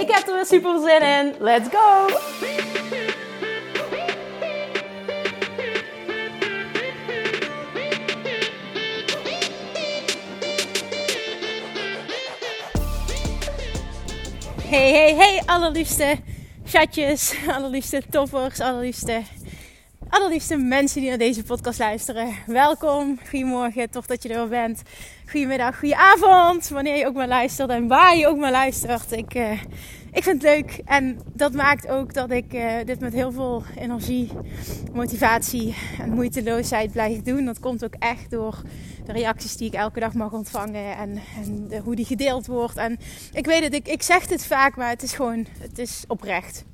Ik heb er weer super zin in. Let's go! Hey, hey, hey, allerliefste chatjes, allerliefste toppers, allerliefste, allerliefste mensen die naar deze podcast luisteren. Welkom, goedemorgen, tof dat je er bent. Goedemiddag, goedenavond, wanneer je ook maar luistert en waar je ook maar luistert. Ik, uh, ik vind het leuk en dat maakt ook dat ik uh, dit met heel veel energie, motivatie en moeiteloosheid blijf doen. Dat komt ook echt door de reacties die ik elke dag mag ontvangen en, en hoe die gedeeld wordt. En ik weet het, ik, ik zeg dit vaak, maar het is gewoon, het is oprecht.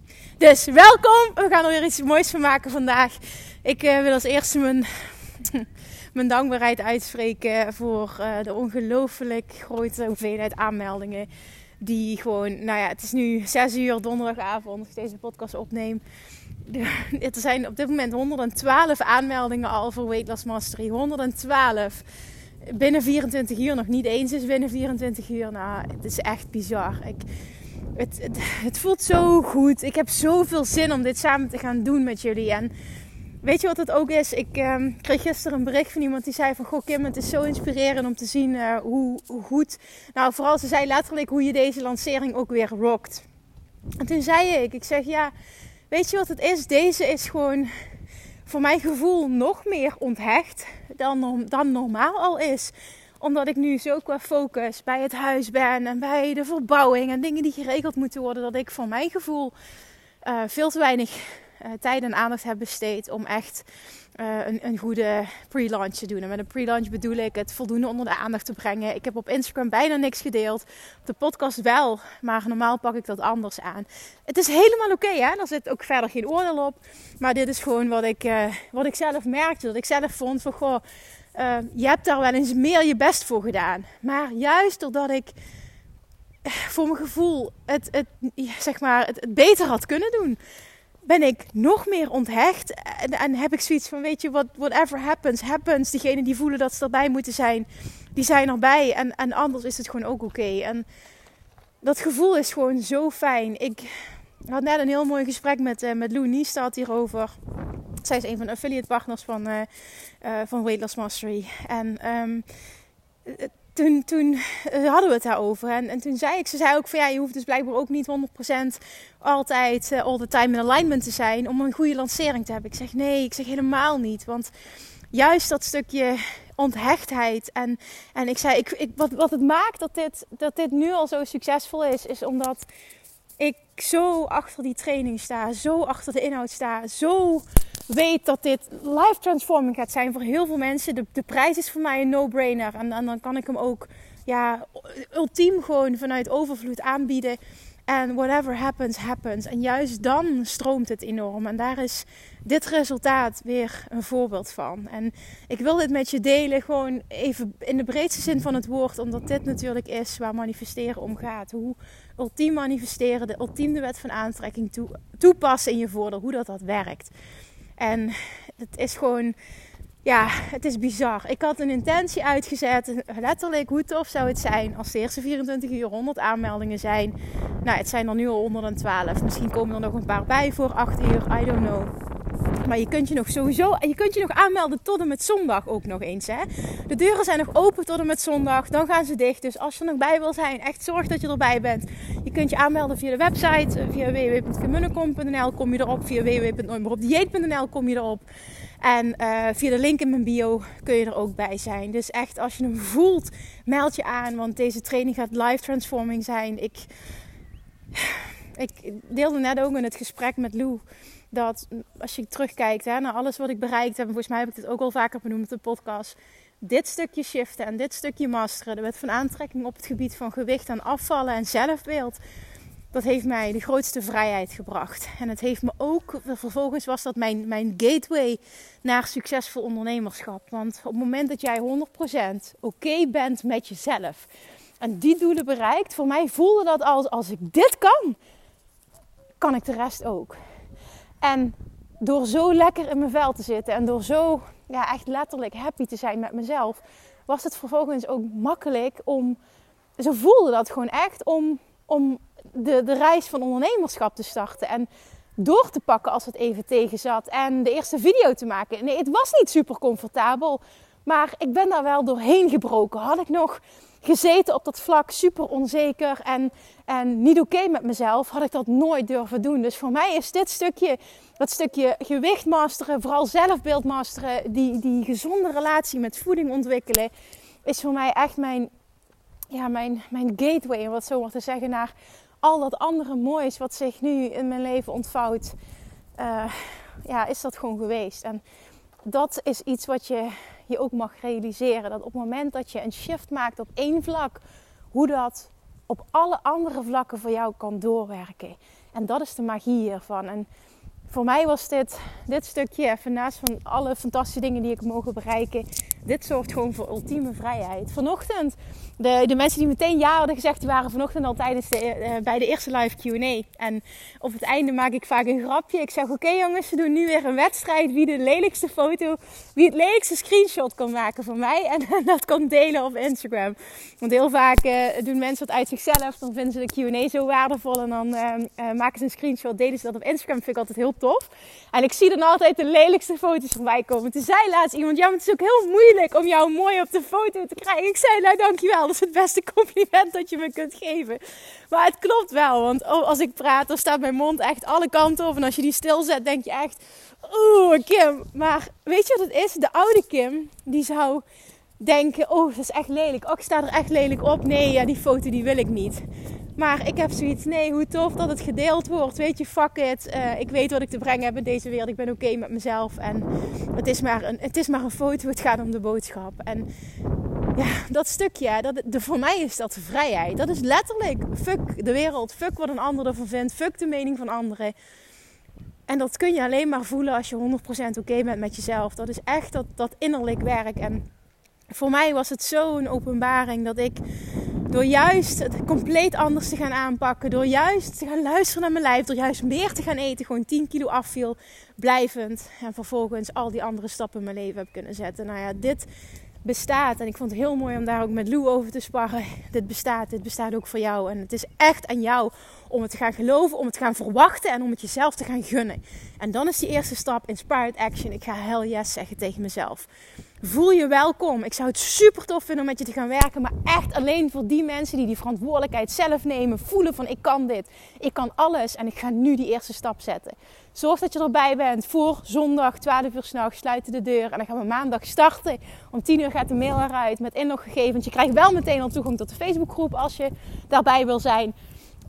Dus welkom, we gaan er weer iets moois van maken vandaag. Ik uh, wil als eerste mijn, mijn dankbaarheid uitspreken voor uh, de ongelooflijk grote hoeveelheid aanmeldingen. Die gewoon, nou ja, het is nu 6 uur donderdagavond als ik deze podcast opneem. Er zijn op dit moment 112 aanmeldingen al voor Weight Mastery. 112. Binnen 24 uur, nog niet eens is binnen 24 uur. Nou, het is echt bizar. Ik, het, het, voelt zo goed. Ik heb zoveel zin om dit samen te gaan doen met jullie. En weet je wat het ook is? Ik um, kreeg gisteren een bericht van iemand die zei van... Goh Kim, het is zo inspirerend om te zien uh, hoe, hoe goed... Nou, vooral ze zei letterlijk hoe je deze lancering ook weer rockt. En toen zei ik, ik zeg ja... Weet je wat het is? Deze is gewoon voor mijn gevoel nog meer onthecht dan, dan normaal al is. Omdat ik nu zo qua focus bij het huis ben en bij de verbouwing en dingen die geregeld moeten worden. Dat ik voor mijn gevoel uh, veel te weinig uh, tijd en aandacht heb besteed om echt uh, een, een, goede pre-launch te doen. En met een pre-launch bedoel ik het voldoende onder de aandacht te brengen. Ik heb op Instagram bijna niks gedeeld. Op de podcast wel, maar normaal pak ik dat anders aan. Het is helemaal oké, hè? Er zit ook verder geen oordeel op. Maar dit is gewoon wat ik, wat ik zelf merkte. Dat ik zelf vond van, goh, uh, je hebt daar wel eens meer je best voor gedaan. Maar juist doordat ik voor mijn gevoel het, het, zeg maar, het, beter had kunnen doen ben ik nog meer onthecht. En, en heb ik zoiets van, weet je, what, whatever happens, happens. Diegenen die voelen dat ze erbij moeten zijn, die zijn erbij. En, en anders is het gewoon ook oké. En dat gevoel is gewoon zo fijn. Ik had net een heel mooi gesprek met, uh, met Lou Niestad hierover. Zij is een van de affiliate partners van, uh, van Weight Loss Mastery. En um, toen, toen hadden we het daarover. En, en toen zei ik, ze zei ook van ja, je hoeft dus blijkbaar ook niet 100% altijd all the time in alignment te zijn om een goede lancering te hebben. Ik zeg nee, ik zeg helemaal niet. Want juist dat stukje onthechtheid. En, en ik zei, ik, ik, wat, wat het maakt dat dit, dat dit nu al zo succesvol is, is omdat ik zo achter die training sta, zo achter de inhoud sta, zo weet dat dit life transforming gaat zijn voor heel veel mensen. De, de prijs is voor mij een no-brainer. En, dan kan ik hem ook ja, ultiem gewoon vanuit overvloed aanbieden. En whatever happens, happens. En juist dan stroomt het enorm. En daar is dit resultaat weer een voorbeeld van. En ik wil dit met je delen, gewoon even in de breedste zin van het woord. Omdat dit natuurlijk is waar manifesteren om gaat. Hoe ultiem manifesteren, de ultieme wet van aantrekking toe, toepassen in je voordeel. Hoe dat, dat werkt. En het is gewoon, ja, het is bizar. Ik had een intentie uitgezet. Letterlijk, hoe tof zou het zijn als de eerste 24 uur 100 aanmeldingen zijn. Nou, het zijn er nu al 112. Misschien komen er nog een paar bij voor 8 uur. I don't know. Maar je kunt je nog sowieso, en je kunt je nog aanmelden tot en met zondag ook nog eens. Hè? De deuren zijn nog open tot en met zondag. Dan gaan ze dicht. Dus als je er nog bij wil zijn, echt zorg dat je erbij bent. Je kunt je aanmelden via de website. Eh, via www.gemunnekom.nl kom je erop. Via www.nooitmeeropdieet.nl kom je erop. En uh, via de link in mijn bio kun je er ook bij zijn. Dus echt, als je hem voelt, meld je aan. Want deze training gaat live transforming zijn. Ik, ik deelde net ook in het gesprek met Lou dat als je terugkijkt hè, naar alles wat ik bereikt heb, en volgens mij heb ik dit ook al vaker benoemd in de podcast, dit stukje shiften en dit stukje masteren, de wet van aantrekking op het gebied van gewicht en afvallen en zelfbeeld, dat heeft mij de grootste vrijheid gebracht. En het heeft me ook, vervolgens was dat mijn, mijn gateway naar succesvol ondernemerschap. Want op het moment dat jij 100% oké bent met jezelf en die doelen bereikt, voor mij voelde dat als als ik dit kan, kan ik de rest ook. En door zo lekker in mijn vel te zitten en door zo ja, echt letterlijk happy te zijn met mezelf, was het vervolgens ook makkelijk om, zo voelde dat gewoon echt, om, om de, de reis van ondernemerschap te starten. En door te pakken als het even tegen zat. En de eerste video te maken. Nee, het was niet super comfortabel. Maar ik ben daar wel doorheen gebroken. Had ik nog gezeten op dat vlak, super onzeker en, en niet oké met mezelf, had ik dat nooit durven doen. Dus voor mij is dit stukje, dat stukje gewicht masteren, vooral zelfbeeld masteren, die, die gezonde relatie met voeding ontwikkelen, is voor mij echt mijn, ja, mijn, mijn gateway, om wat zo maar te zeggen, naar al dat andere moois wat zich nu in mijn leven ontvouwt. Uh, ja, is dat gewoon geweest. En dat is iets wat je je ook mag realiseren. Dat op het moment dat je een shift maakt op één vlak, hoe dat op alle andere vlakken voor jou kan doorwerken. En dat is de magie hiervan. En voor mij was dit, dit stukje, even naast van alle fantastische dingen die ik mogen bereiken, dit zorgt gewoon voor ultieme vrijheid. Vanochtend, de, de mensen die meteen ja hadden gezegd, die waren vanochtend al tijdens de, uh, bij de eerste live Q&A. En op het einde maak ik vaak een grapje. Ik zeg, oké jongens, we doen nu weer een wedstrijd. Wie de lelijkste foto, wie het lelijkste screenshot kan maken van mij. En, dat kan delen op Instagram. Want heel vaak uh, doen mensen dat uit zichzelf. Dan vinden ze de Q&A zo waardevol. En dan uh, maken ze een screenshot, delen ze dat op Instagram. vind ik altijd heel tof. En ik zie dan altijd de lelijkste foto's voorbij komen. Toen zei laatst iemand, ja, maar het is ook heel moeilijk om jou mooi op de foto te krijgen. Ik zei, nou dankjewel, dat is het beste compliment dat je me kunt geven. Maar het klopt wel, want als ik praat, dan staat mijn mond echt alle kanten op. En als je die stilzet, denk je echt, oeh Kim. Maar weet je wat het is? De oude Kim, die zou denken, oh dat is echt lelijk. Oh, ik sta er echt lelijk op. Nee, ja, die foto die wil ik niet. Maar ik heb zoiets, nee, hoe tof dat het gedeeld wordt. Weet je, fuck it. Uh, ik weet wat ik te brengen heb in deze wereld. Ik ben oké met mezelf. En het is, maar een, het is maar een foto. Het gaat om de boodschap. En ja, dat stukje, dat, de, voor mij is dat vrijheid. Dat is letterlijk, fuck de wereld. Fuck wat een ander ervan vindt. Fuck de mening van anderen. En dat kun je alleen maar voelen als je 100% oké bent met jezelf. Dat is echt dat, dat innerlijk werk. En voor mij was het zo'n openbaring dat ik door juist het compleet anders te gaan aanpakken, door juist te gaan luisteren naar mijn lijf, door juist meer te gaan eten, gewoon 10 kilo afviel, blijvend. En vervolgens al die andere stappen in mijn leven heb kunnen zetten. Nou ja, dit bestaat. En ik vond het heel mooi om daar ook met Lou over te sparren. Dit bestaat, dit bestaat ook voor jou. En het is echt aan jou om het te gaan geloven, om het te gaan verwachten en om het jezelf te gaan gunnen. En dan is die eerste stap inspired action. Ik ga hell yes zeggen tegen mezelf. Voel je welkom. Ik zou het super tof vinden om met je te gaan werken. Maar echt alleen voor die mensen die die verantwoordelijkheid zelf nemen. Voelen van ik kan dit. Ik kan alles. En ik ga nu die eerste stap zetten. Zorg dat je erbij bent voor zondag 12 uur s'nachts. Sluiten de deur. En dan gaan we maandag starten. Om 10 uur gaat de mail eruit met inloggegevens. Je krijgt wel meteen al toegang tot de Facebookgroep als je daarbij wil zijn.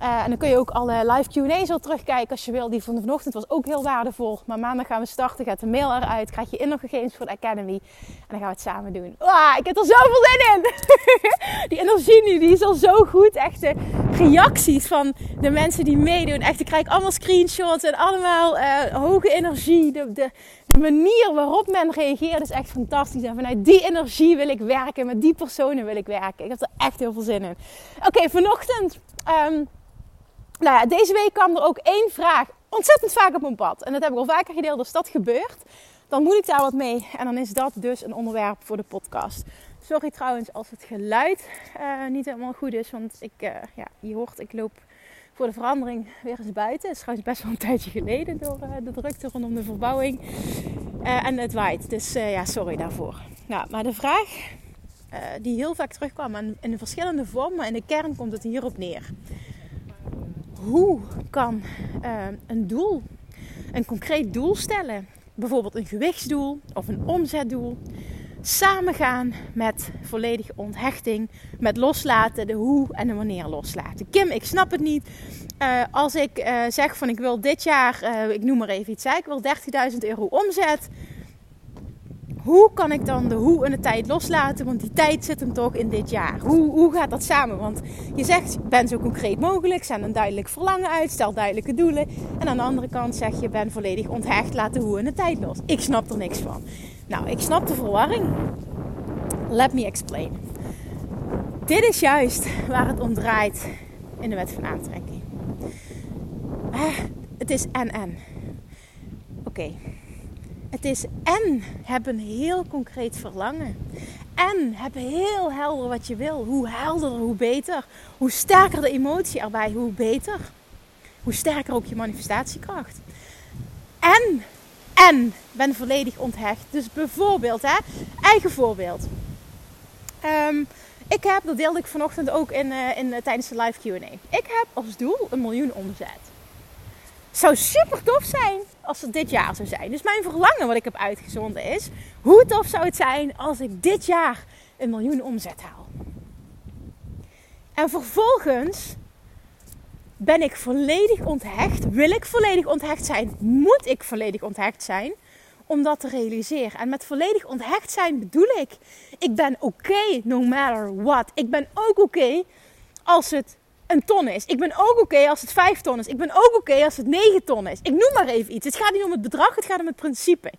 Uh, en dan kun je ook alle live QA's al terugkijken als je wil. Die van vanochtend was ook heel waardevol. Maar maandag gaan we starten, gaat de mail eruit, krijg je inloggegevens voor de Academy. En dan gaan we het samen doen. Ah, ik heb er zoveel zin in! die energie die is al zo goed. Echt de reacties van de mensen die meedoen. Echt, ik krijg allemaal screenshots en allemaal uh, hoge energie. De, de, de, manier waarop men reageert is echt fantastisch. En vanuit die energie wil ik werken. Met die personen wil ik werken. Ik heb er echt heel veel zin in. Oké, vanochtend... Um, nou deze week kwam er ook één vraag ontzettend vaak op mijn pad. En dat heb ik al vaker gedeeld. Als dat gebeurt, dan moet ik daar wat mee. En dan is dat dus een onderwerp voor de podcast. Sorry trouwens als het geluid uh, niet helemaal goed is. Want ik, uh, ja, je hoort, ik loop voor de verandering weer eens buiten. Het is trouwens best wel een tijdje geleden door uh, de drukte rondom de verbouwing. en het waait. Dus ja, sorry daarvoor. Nou, maar de vraag die heel vaak terugkwam in, in verschillende vormen. Maar in de kern komt het hierop neer hoe kan uh, een doel, een concreet doel stellen, bijvoorbeeld een gewichtsdoel of een omzetdoel, samengaan met volledige onthechting, met loslaten, de hoe en de wanneer loslaten. Kim, ik snap het niet. Uh, als ik uh, zeg van ik wil dit jaar, ik noem maar even iets, ik wil 30.000 euro omzet. Hoe kan ik dan de hoe en de tijd loslaten? Want die tijd zit hem toch in dit jaar. Hoe, hoe gaat dat samen? Want je zegt, ben zo concreet mogelijk, zend een duidelijk verlangen uit, stel duidelijke doelen. En aan de andere kant zeg je, ben volledig onthecht, laat de hoe en de tijd los. Ik snap er niks van. Nou, ik snap de verwarring. Let me explain. Dit is juist waar het om draait in de wet van aantrekking. Ah, het is en-en. Oké. Het is en hebben een heel concreet verlangen. En hebben heel helder wat je wil. Hoe helderder, hoe beter. Hoe sterker de emotie erbij, hoe beter. Hoe sterker ook je manifestatiekracht. En, en ben volledig onthecht. Dus bijvoorbeeld, hè, eigen voorbeeld. Um, ik heb, dat deelde ik vanochtend ook in, uh, in, uh, tijdens de live QA. Ik heb als doel een miljoen omzet. Zou super tof zijn als het dit jaar zou zijn. Dus mijn verlangen wat ik heb uitgezonden is: hoe tof zou het zijn als ik dit jaar een miljoen omzet haal? En vervolgens ben ik volledig onthecht. Wil ik volledig onthecht zijn? Moet ik volledig onthecht zijn? om dat te realiseren. En met volledig onthecht zijn bedoel ik, ik ben oké no matter what. Ik ben ook oké als het een ton is. Ik ben ook oké als het vijf ton is. Ik ben ook oké als het negen ton is. Ik noem maar even iets. Het gaat niet om het bedrag, het gaat om het principe.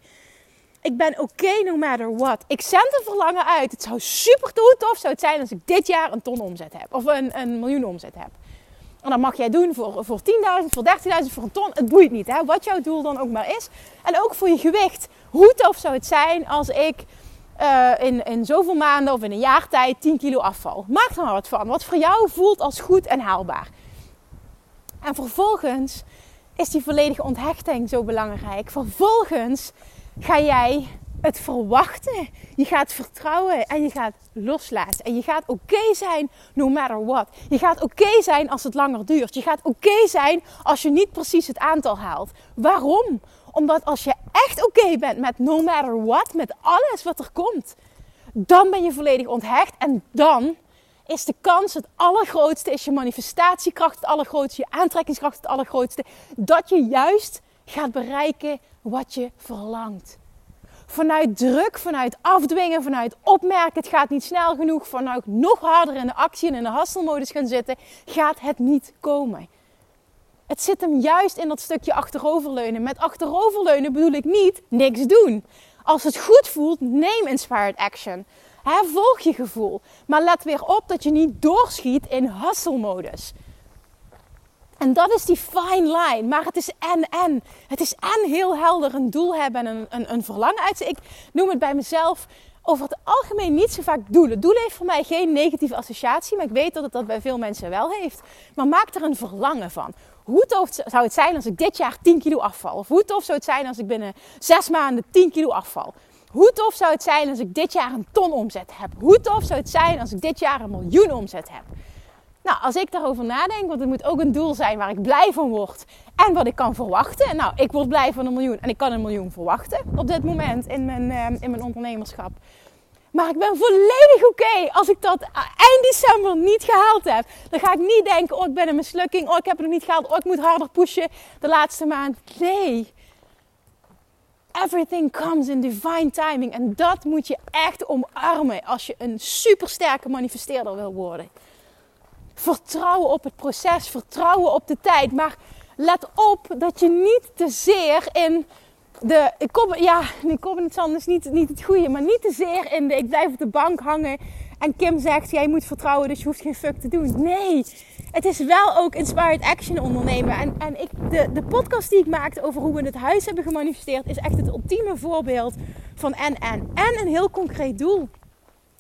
Ik ben oké no matter what. Ik zend een verlangen uit. Het zou super tof zou het zijn als ik dit jaar een ton omzet heb. Of een, een miljoen omzet heb. En dat mag jij doen voor, voor 10.000, voor 13.000, voor een ton. Het boeit niet, hè? wat jouw doel dan ook maar is. En ook voor je gewicht. Hoe tof zou het zijn als ik uh, in, in zoveel maanden of in een jaar tijd 10 kilo afval? Maak er maar wat van. Wat voor jou voelt als goed en haalbaar. En vervolgens is die volledige onthechting zo belangrijk. Vervolgens ga jij het verwachten. Je gaat vertrouwen en je gaat loslaten. En je gaat oké zijn no matter what. Je gaat oké zijn als het langer duurt. Je gaat oké zijn als je niet precies het aantal haalt. Waarom? Omdat als je echt oké bent met no matter what, met alles wat er komt, dan ben je volledig onthecht. En dan is de kans het allergrootste, is je manifestatiekracht het allergrootste, je aantrekkingskracht het allergrootste, dat je juist gaat bereiken wat je verlangt vanuit druk, vanuit afdwingen, vanuit opmerken, het gaat niet snel genoeg, vanuit nog harder in de actie en in de hasselmodus gaan zitten, gaat het niet komen. Het zit hem juist in dat stukje achteroverleunen. Met achteroverleunen bedoel ik niet niks doen. Als het goed voelt, neem inspired action. volg je gevoel. Maar let weer op dat je niet doorschiet in hasselmodus. En dat is die fine line. Maar het is en en. Het is en heel helder een doel hebben en een, een, een verlangen uit. Ik noem het bij mezelf over het algemeen niet zo vaak doelen. Doelen heeft voor mij geen negatieve associatie, maar ik weet dat het dat bij veel mensen wel heeft. Maar maak er een verlangen van. Hoe tof zou het zijn als ik dit jaar 10 kilo afval? Of hoe tof zou het zijn als ik binnen 6 maanden 10 kilo afval? Hoe tof zou het zijn als ik dit jaar een ton omzet heb? Hoe tof zou het zijn als ik dit jaar een miljoen omzet heb? Nou, als ik daarover nadenk, want het moet ook een doel zijn waar ik blij van word en wat ik kan verwachten. Nou, ik word blij van een miljoen en ik kan een miljoen verwachten op dit moment in mijn, uh, in mijn ondernemerschap. Maar ik ben volledig oké als ik dat eind december niet gehaald heb. Dan ga ik niet denken, oh ik ben een mislukking, oh ik heb het nog niet gehaald, oh ik moet harder pushen de laatste maand. Nee. Everything comes in divine timing. En dat moet je echt omarmen als je een supersterke manifesteerder wil worden. Vertrouwen op het proces, vertrouwen op de tijd. Maar let op dat je niet te zeer in de. Ik kom, ja, kom het is niet, niet het goede, maar niet te zeer in de. Ik blijf op de bank hangen. En Kim zegt: Jij moet vertrouwen, dus je hoeft geen fuck te doen. Nee, het is wel ook inspired action ondernemen. En, en ik, de, de podcast die ik maakte over hoe we het huis hebben gemanifesteerd, is echt het ultieme voorbeeld van en en. En een heel concreet doel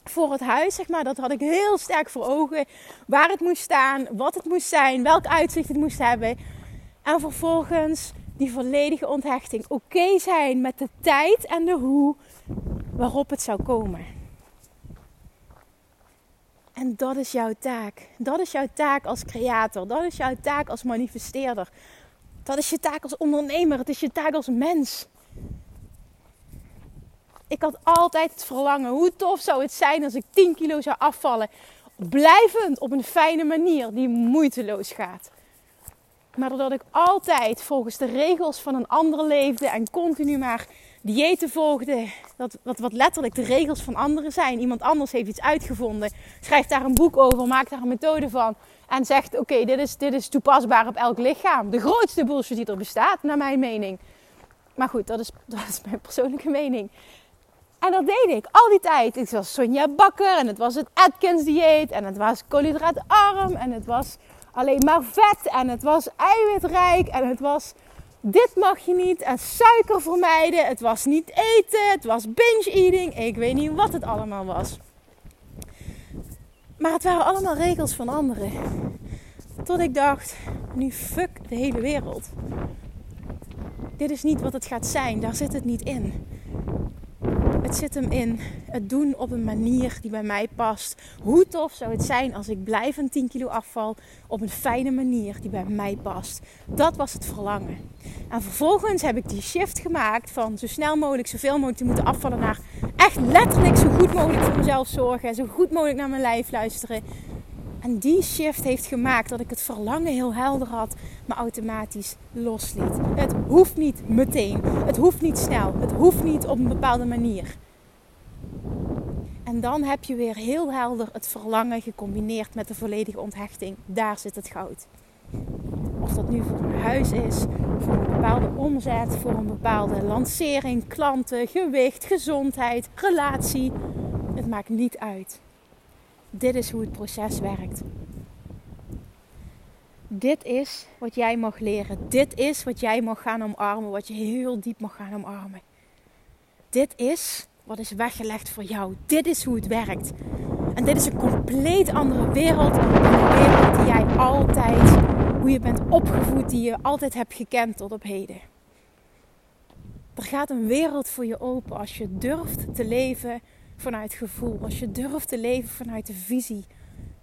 voor het huis, zeg maar. Dat had ik heel sterk voor ogen. Waar het moest staan, wat het moest zijn, welk uitzicht het moest hebben. En vervolgens die volledige onthechting. Oké zijn met de tijd en de hoe waarop het zou komen. En dat is jouw taak. Dat is jouw taak als creator. Dat is jouw taak als manifesteerder. Dat is je taak als ondernemer. Het is je taak als mens. Ik had altijd het verlangen. Hoe tof zou het zijn als ik 10 kilo zou afvallen. Blijvend op een fijne manier die moeiteloos gaat. Maar doordat ik altijd volgens de regels van een ander leefde en continu maar diëten volgde, dat, wat, wat letterlijk de regels van anderen zijn. Iemand anders heeft iets uitgevonden, schrijft daar een boek over, maakt daar een methode van en zegt: Oké, dit, is, dit is toepasbaar op elk lichaam. De grootste bullshit die er bestaat, naar mijn mening. Maar goed, dat is, dat is mijn persoonlijke mening. En dat deed ik al die tijd. Het was Sonja Bakker en het was het Atkins dieet en het was koolhydraatarm en het was alleen maar vet en het was eiwitrijk en het was dit mag je niet en suiker vermijden. Het was niet eten, het was binge eating. Ik weet niet wat het allemaal was. Maar het waren allemaal regels van anderen. Tot ik dacht, nu fuck de hele wereld. Dit is niet wat het gaat zijn, daar zit het niet in. Het zit hem in het doen op een manier die bij mij past. Hoe tof zou het zijn als ik blijvend 10 kilo afval op een fijne manier die bij mij past. Dat was het verlangen. En vervolgens heb ik die shift gemaakt van zo snel mogelijk, zoveel mogelijk te moeten afvallen naar echt letterlijk zo goed mogelijk voor mezelf zorgen. En zo goed mogelijk naar mijn lijf luisteren. En die shift heeft gemaakt dat ik het verlangen heel helder had, maar automatisch losliet. Het hoeft niet meteen. Het hoeft niet snel. Het hoeft niet op een bepaalde manier. En dan heb je weer heel helder het verlangen gecombineerd met de volledige onthechting. Daar zit het goud. Of dat nu voor een huis is, voor een bepaalde omzet, voor een bepaalde lancering, klanten, gewicht, gezondheid, relatie. Het maakt niet uit. Dit is hoe het proces werkt. Dit is wat jij mag leren. Dit is wat jij mag gaan omarmen, wat je heel diep mag gaan omarmen. Dit is wat is weggelegd voor jou. Dit is hoe het werkt. En dit is een compleet andere wereld dan de wereld die jij altijd, hoe je bent opgevoed, die je altijd hebt gekend tot op heden. Er gaat een wereld voor je open als je durft te leven vanuit gevoel. Als je durft te leven vanuit de visie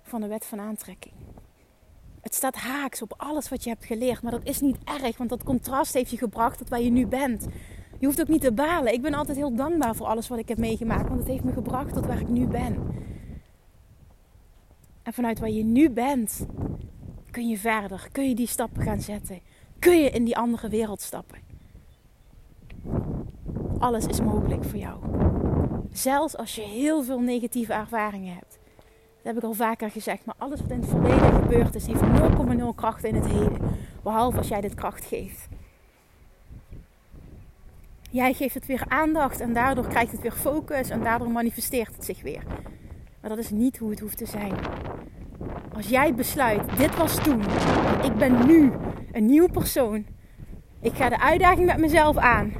van de wet van aantrekking. Het staat haaks op alles wat je hebt geleerd, maar dat is niet erg, want dat contrast heeft je gebracht tot waar je nu bent. Je hoeft ook niet te balen. Ik ben altijd heel dankbaar voor alles wat ik heb meegemaakt, want het heeft me gebracht tot waar ik nu ben. En vanuit waar je nu bent, kun je verder, kun je die stappen gaan zetten, kun je in die andere wereld stappen. Alles is mogelijk voor jou. Zelfs als je heel veel negatieve ervaringen hebt. Dat heb ik al vaker gezegd. Maar alles wat in het verleden gebeurd is, heeft 0,0 kracht in het heden. Behalve als jij dit kracht geeft. Jij geeft het weer aandacht en daardoor krijgt het weer focus en daardoor manifesteert het zich weer. Maar dat is niet hoe het hoeft te zijn. Als jij besluit, dit was toen, ik ben nu een nieuw persoon. Ik ga de uitdaging met mezelf aan.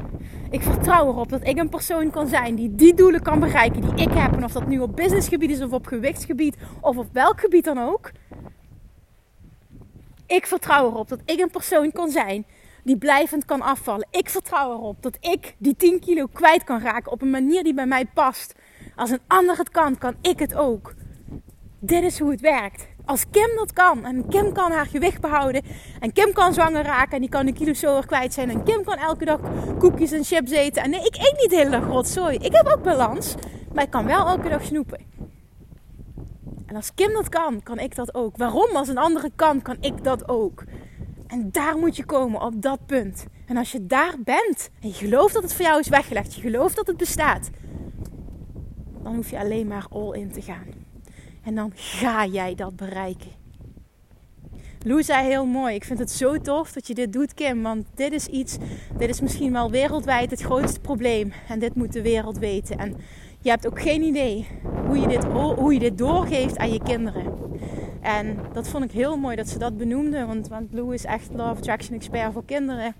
Ik vertrouw erop dat ik een persoon kan zijn die die doelen kan bereiken die ik heb. En of dat nu op businessgebied is of op gewichtsgebied of op welk gebied dan ook. Ik vertrouw erop dat ik een persoon kan zijn die blijvend kan afvallen. Ik vertrouw erop dat ik die 10 kilo kwijt kan raken op een manier die bij mij past. Als een ander het kan, kan ik het ook. Dit is hoe het werkt. Als Kim dat kan en Kim kan haar gewicht behouden en Kim kan zwanger raken en die kan een kilo zo kwijt zijn en Kim kan elke dag koekjes en chips eten. En nee, ik eet niet de hele dag rotzooi. Ik heb ook balans, maar ik kan wel elke dag snoepen. En als Kim dat kan, kan ik dat ook. Waarom? Als een andere kan, kan ik dat ook. En daar moet je komen, op dat punt. En als je daar bent en je gelooft dat het voor jou is weggelegd, je gelooft dat het bestaat, dan hoef je alleen maar all in te gaan. En dan ga jij dat bereiken. Lou zei heel mooi: Ik vind het zo tof dat je dit doet, Kim. Want dit is iets, dit is misschien wel wereldwijd het grootste probleem. En dit moet de wereld weten. En je hebt ook geen idee hoe je dit, hoe je dit doorgeeft aan je kinderen. En dat vond ik heel mooi dat ze dat benoemde. Want, want Lou is echt Love Attraction Expert voor kinderen.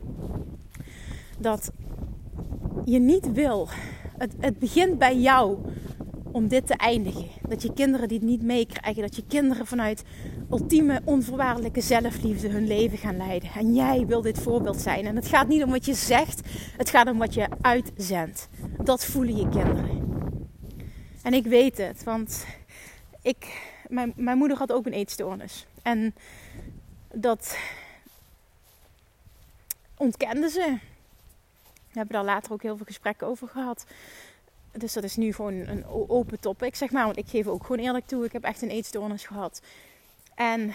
Dat je niet wil. Het, het begint bij jou om dit te eindigen. Dat je kinderen dit niet meekrijgen. Dat je kinderen vanuit ultieme onvoorwaardelijke zelfliefde hun leven gaan leiden. En jij wil dit voorbeeld zijn. En het gaat niet om wat je zegt, het gaat om wat je uitzendt. Dat voelen je kinderen. En ik weet het, want ik, mijn, mijn moeder had ook een eetstoornis. En dat ontkende ze. We hebben daar later ook heel veel gesprekken over gehad. Dus dat is nu gewoon een open topic, zeg maar. Want ik geef ook gewoon eerlijk toe, ik heb echt een eetstoornis gehad. En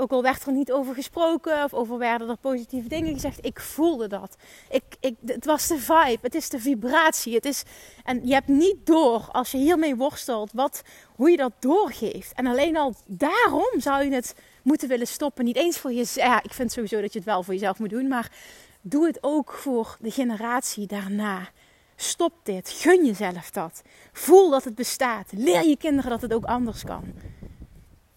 Ook al werd er niet over gesproken of over werden er positieve dingen gezegd. Ik voelde dat. Ik, ik, het was de vibe. Het is de vibratie. Het is, en je hebt niet door als je hiermee worstelt wat, hoe je dat doorgeeft. En alleen al daarom zou je het moeten willen stoppen. Niet eens voor jezelf. Ja, ik vind sowieso dat je het wel voor jezelf moet doen. Maar doe het ook voor de generatie daarna. Stop dit. Gun jezelf dat. Voel dat het bestaat. Leer je kinderen dat het ook anders kan.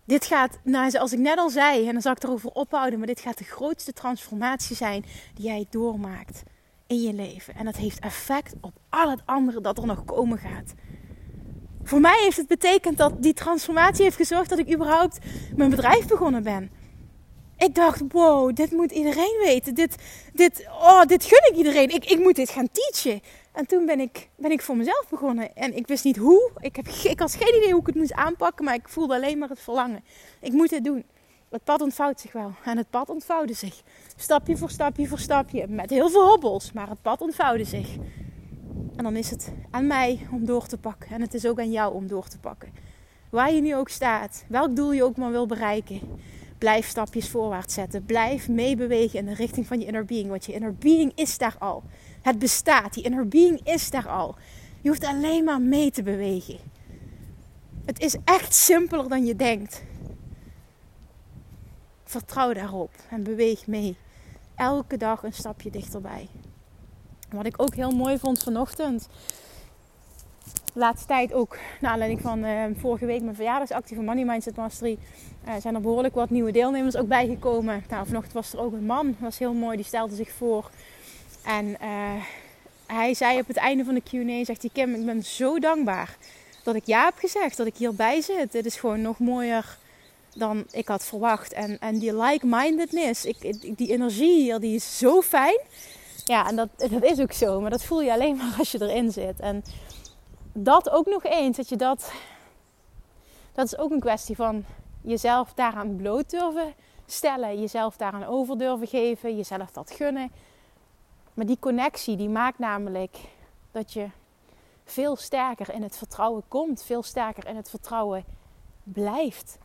Dit gaat, nou, zoals ik net al zei, en dan zal ik erover ophouden, maar dit gaat de grootste transformatie zijn die jij doormaakt in je leven. En dat heeft effect op al het andere dat er nog komen gaat. Voor mij heeft het betekend dat die transformatie heeft gezorgd dat ik überhaupt mijn bedrijf begonnen ben. Ik dacht, wow, dit moet iedereen weten. Dit, dit, oh, dit gun ik iedereen. Ik, ik moet dit gaan teachen. En toen ben ik, ben ik voor mezelf begonnen. En ik wist niet hoe. Ik, heb, ik had geen idee hoe ik het moest aanpakken. Maar ik voelde alleen maar het verlangen. Ik moet het doen. Het pad ontvouwt zich wel. En het pad ontvouwde zich. Stapje voor stapje voor stapje. Met heel veel hobbels. Maar het pad ontvouwde zich. En dan is het aan mij om door te pakken. En het is ook aan jou om door te pakken. Waar je nu ook staat. Welk doel je ook maar wil bereiken. Blijf stapjes voorwaarts zetten. Blijf meebewegen in de richting van je inner being. Want je inner being is daar al. Het bestaat. Die inner being is daar al. Je hoeft alleen maar mee te bewegen. Het is echt simpeler dan je denkt. Vertrouw daarop en beweeg mee. Elke dag een stapje dichterbij. Wat ik ook heel mooi vond vanochtend. Laatste tijd ook, naar aanleiding van uh, vorige week mijn verjaardagsactie van Money Mindset Mastery, uh, zijn er behoorlijk wat nieuwe deelnemers ook bijgekomen. Nou, vanochtend was er ook een man, was heel mooi, die stelde zich voor. En uh, hij zei op het einde van de Q&A, zegt hij, Kim, ik ben zo dankbaar dat ik ja heb gezegd, dat ik hierbij zit. Dit is gewoon nog mooier dan ik had verwacht. En, en die like-mindedness, ik, die energie hier, die is zo fijn. Ja, en dat, dat is ook zo, maar dat voel je alleen maar als je erin zit. En dat ook nog eens, dat je dat... Dat is ook een kwestie van jezelf daaraan bloot durven stellen. Jezelf daaraan over durven geven. Jezelf dat gunnen. Maar die connectie die maakt namelijk dat je veel sterker in het vertrouwen komt, veel sterker in het vertrouwen blijft.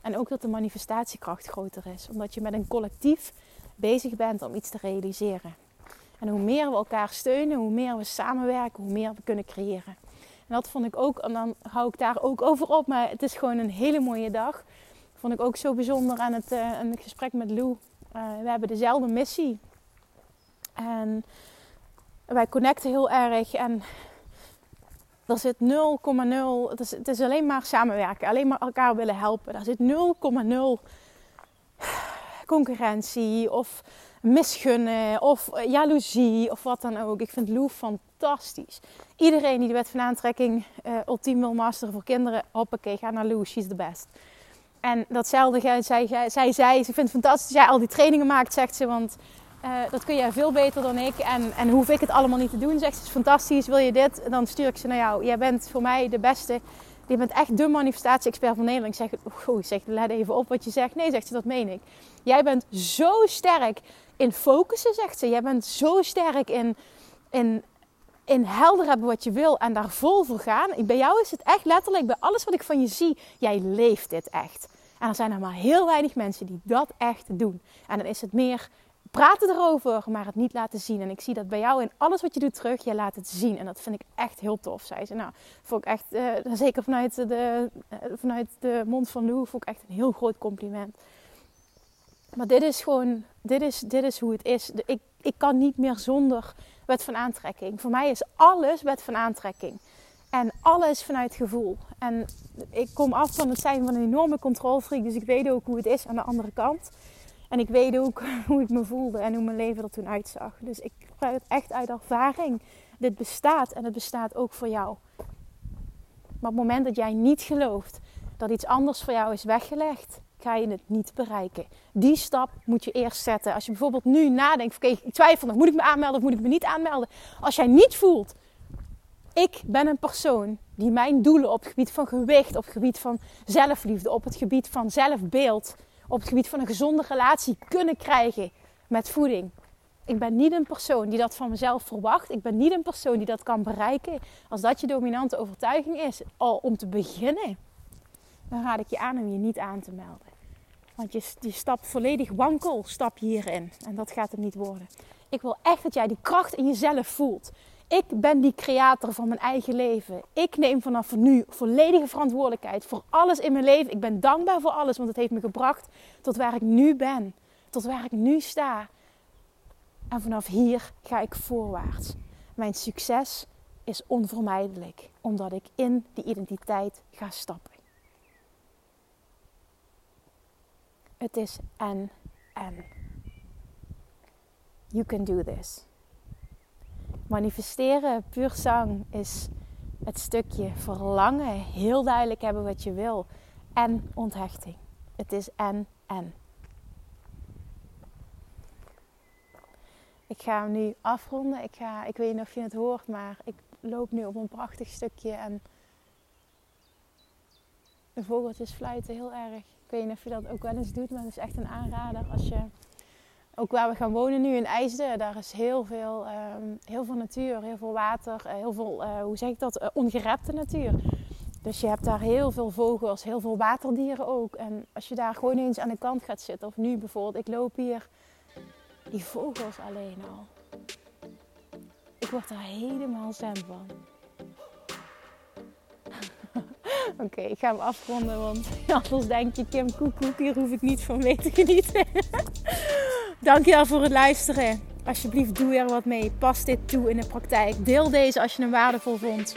En ook dat de manifestatiekracht groter is, omdat je met een collectief bezig bent om iets te realiseren. En hoe meer we elkaar steunen, hoe meer we samenwerken, hoe meer we kunnen creëren. Dat vond ik ook, en dan hou ik daar ook over op, maar het is gewoon een hele mooie dag. vond ik ook zo bijzonder aan het, het gesprek met Lou uh, we hebben dezelfde missie. En wij connecten heel erg. En er zit 0,0. Het het is alleen maar samenwerken. Alleen maar elkaar willen helpen. Er zit 0,0 concurrentie of misgunnen of jaloezie of wat dan ook. Ik vind Lou fantastisch. Iedereen die de wet van aantrekking uh, ultiem wil masteren voor kinderen, hoppakee, ga naar Lou, she's the best. En datzelfde zij, zij, zij zei, ze vindt het fantastisch dat jij al die trainingen maakt, zegt ze. Want uh, dat kun jij veel beter dan ik. En, en hoef ik het allemaal niet te doen, zegt ze. Is fantastisch, wil je dit? Dan stuur ik ze naar jou. Jij bent voor mij de beste. Je bent echt de manifestatie-expert van Nederland. Ik zeg, oh, zeg, let even op wat je zegt. Nee, zegt ze, dat meen ik. Jij bent zo sterk in focussen, zegt ze. Jij bent zo sterk in, in, in helder hebben wat je wil en daar vol voor gaan. Bij jou is het echt letterlijk, bij alles wat ik van je zie, jij leeft dit echt. En er zijn er maar heel weinig mensen die dat echt doen. En dan is het meer praten erover, maar het niet laten zien. En ik zie dat bij jou in alles wat je doet terug, je laat het zien. En dat vind ik echt heel tof, zei ze. Nou, vond ik echt, uh, zeker vanuit de, uh, vanuit de mond van Lou, vond ik echt een heel groot compliment. Maar dit is gewoon, dit is, dit is hoe het is. Ik, ik kan niet meer zonder wet van aantrekking. Voor mij is alles wet van aantrekking. En alles vanuit gevoel. En ik kom af van het zijn van een enorme controlfreak. Dus ik weet ook hoe het is aan de andere kant. En ik weet ook hoe ik me voelde en hoe mijn leven er toen uitzag. Dus ik praat het echt uit ervaring. Dit bestaat en het bestaat ook voor jou. Maar op het moment dat jij niet gelooft dat iets anders voor jou is weggelegd, ga je het niet bereiken. Die stap moet je eerst zetten. Als je bijvoorbeeld nu nadenkt, oké, ik twijfel nog, moet ik me aanmelden of moet ik me niet aanmelden? Als jij niet voelt, ik ben een persoon die mijn doelen op het gebied van gewicht, op het gebied van zelfliefde, op het gebied van zelfbeeld, op het gebied van een gezonde relatie kunnen krijgen met voeding. Ik ben niet een persoon die dat van mezelf verwacht. Ik ben niet een persoon die dat kan bereiken. Als dat je dominante overtuiging is, al om te beginnen, dan raad ik je aan om je niet aan te melden. Want je, je stapt volledig wankel, stap je hierin. En dat gaat het niet worden. Ik wil echt dat jij die kracht in jezelf voelt. Ik ben die creator van mijn eigen leven. Ik neem vanaf nu volledige verantwoordelijkheid voor alles in mijn leven. Ik ben dankbaar voor alles, want het heeft me gebracht tot waar ik nu ben. Tot waar ik nu sta. En vanaf hier ga ik voorwaarts. Mijn succes is onvermijdelijk, omdat ik in die identiteit ga stappen. Het is en en. You can do this. Manifesteren, puur zang, is het stukje verlangen, heel duidelijk hebben wat je wil en onthechting. Het is en en. Ik ga hem nu afronden. Ik, ga, ik weet niet of je het hoort, maar ik loop nu op een prachtig stukje en de vogeltjes fluiten heel erg. Ik weet niet of je dat ook wel eens doet, maar het is echt een aanrader als je ook waar we gaan wonen nu in IJsden, daar is heel veel, ehm, heel veel natuur, heel veel water, eh, heel veel, uh, hoe zeg ik dat, uh, ongerepte natuur. Dus je hebt daar heel veel vogels, heel veel waterdieren ook. En als je daar gewoon eens aan de kant gaat zitten, of nu bijvoorbeeld, ik loop hier, die vogels alleen al. Ik word er helemaal zen van. Oké, ik ga hem afronden, want anders denk je, Kim, koek, hier hoef ik niet van mee te genieten. Dankjewel voor het luisteren. Alsjeblieft, doe er wat mee. Pas dit toe in de praktijk. Deel deze als je hem waardevol vond.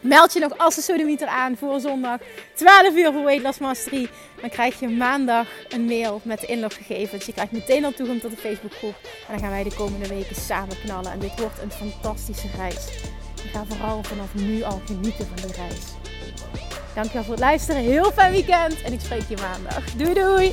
Meld je nog als de sodemieter aan voor zondag 12 uur voor Weight Loss Mastery. Dan krijg je maandag een mail met de inloggegevens. Je krijgt meteen al toegang tot de Facebookgroep. En dan gaan wij de komende weken samen knallen. En dit wordt een fantastische reis. Ik ga vooral vanaf nu al genieten van die reis. Dankjewel voor het luisteren. Heel fijn weekend. En ik spreek je maandag. Doei doei!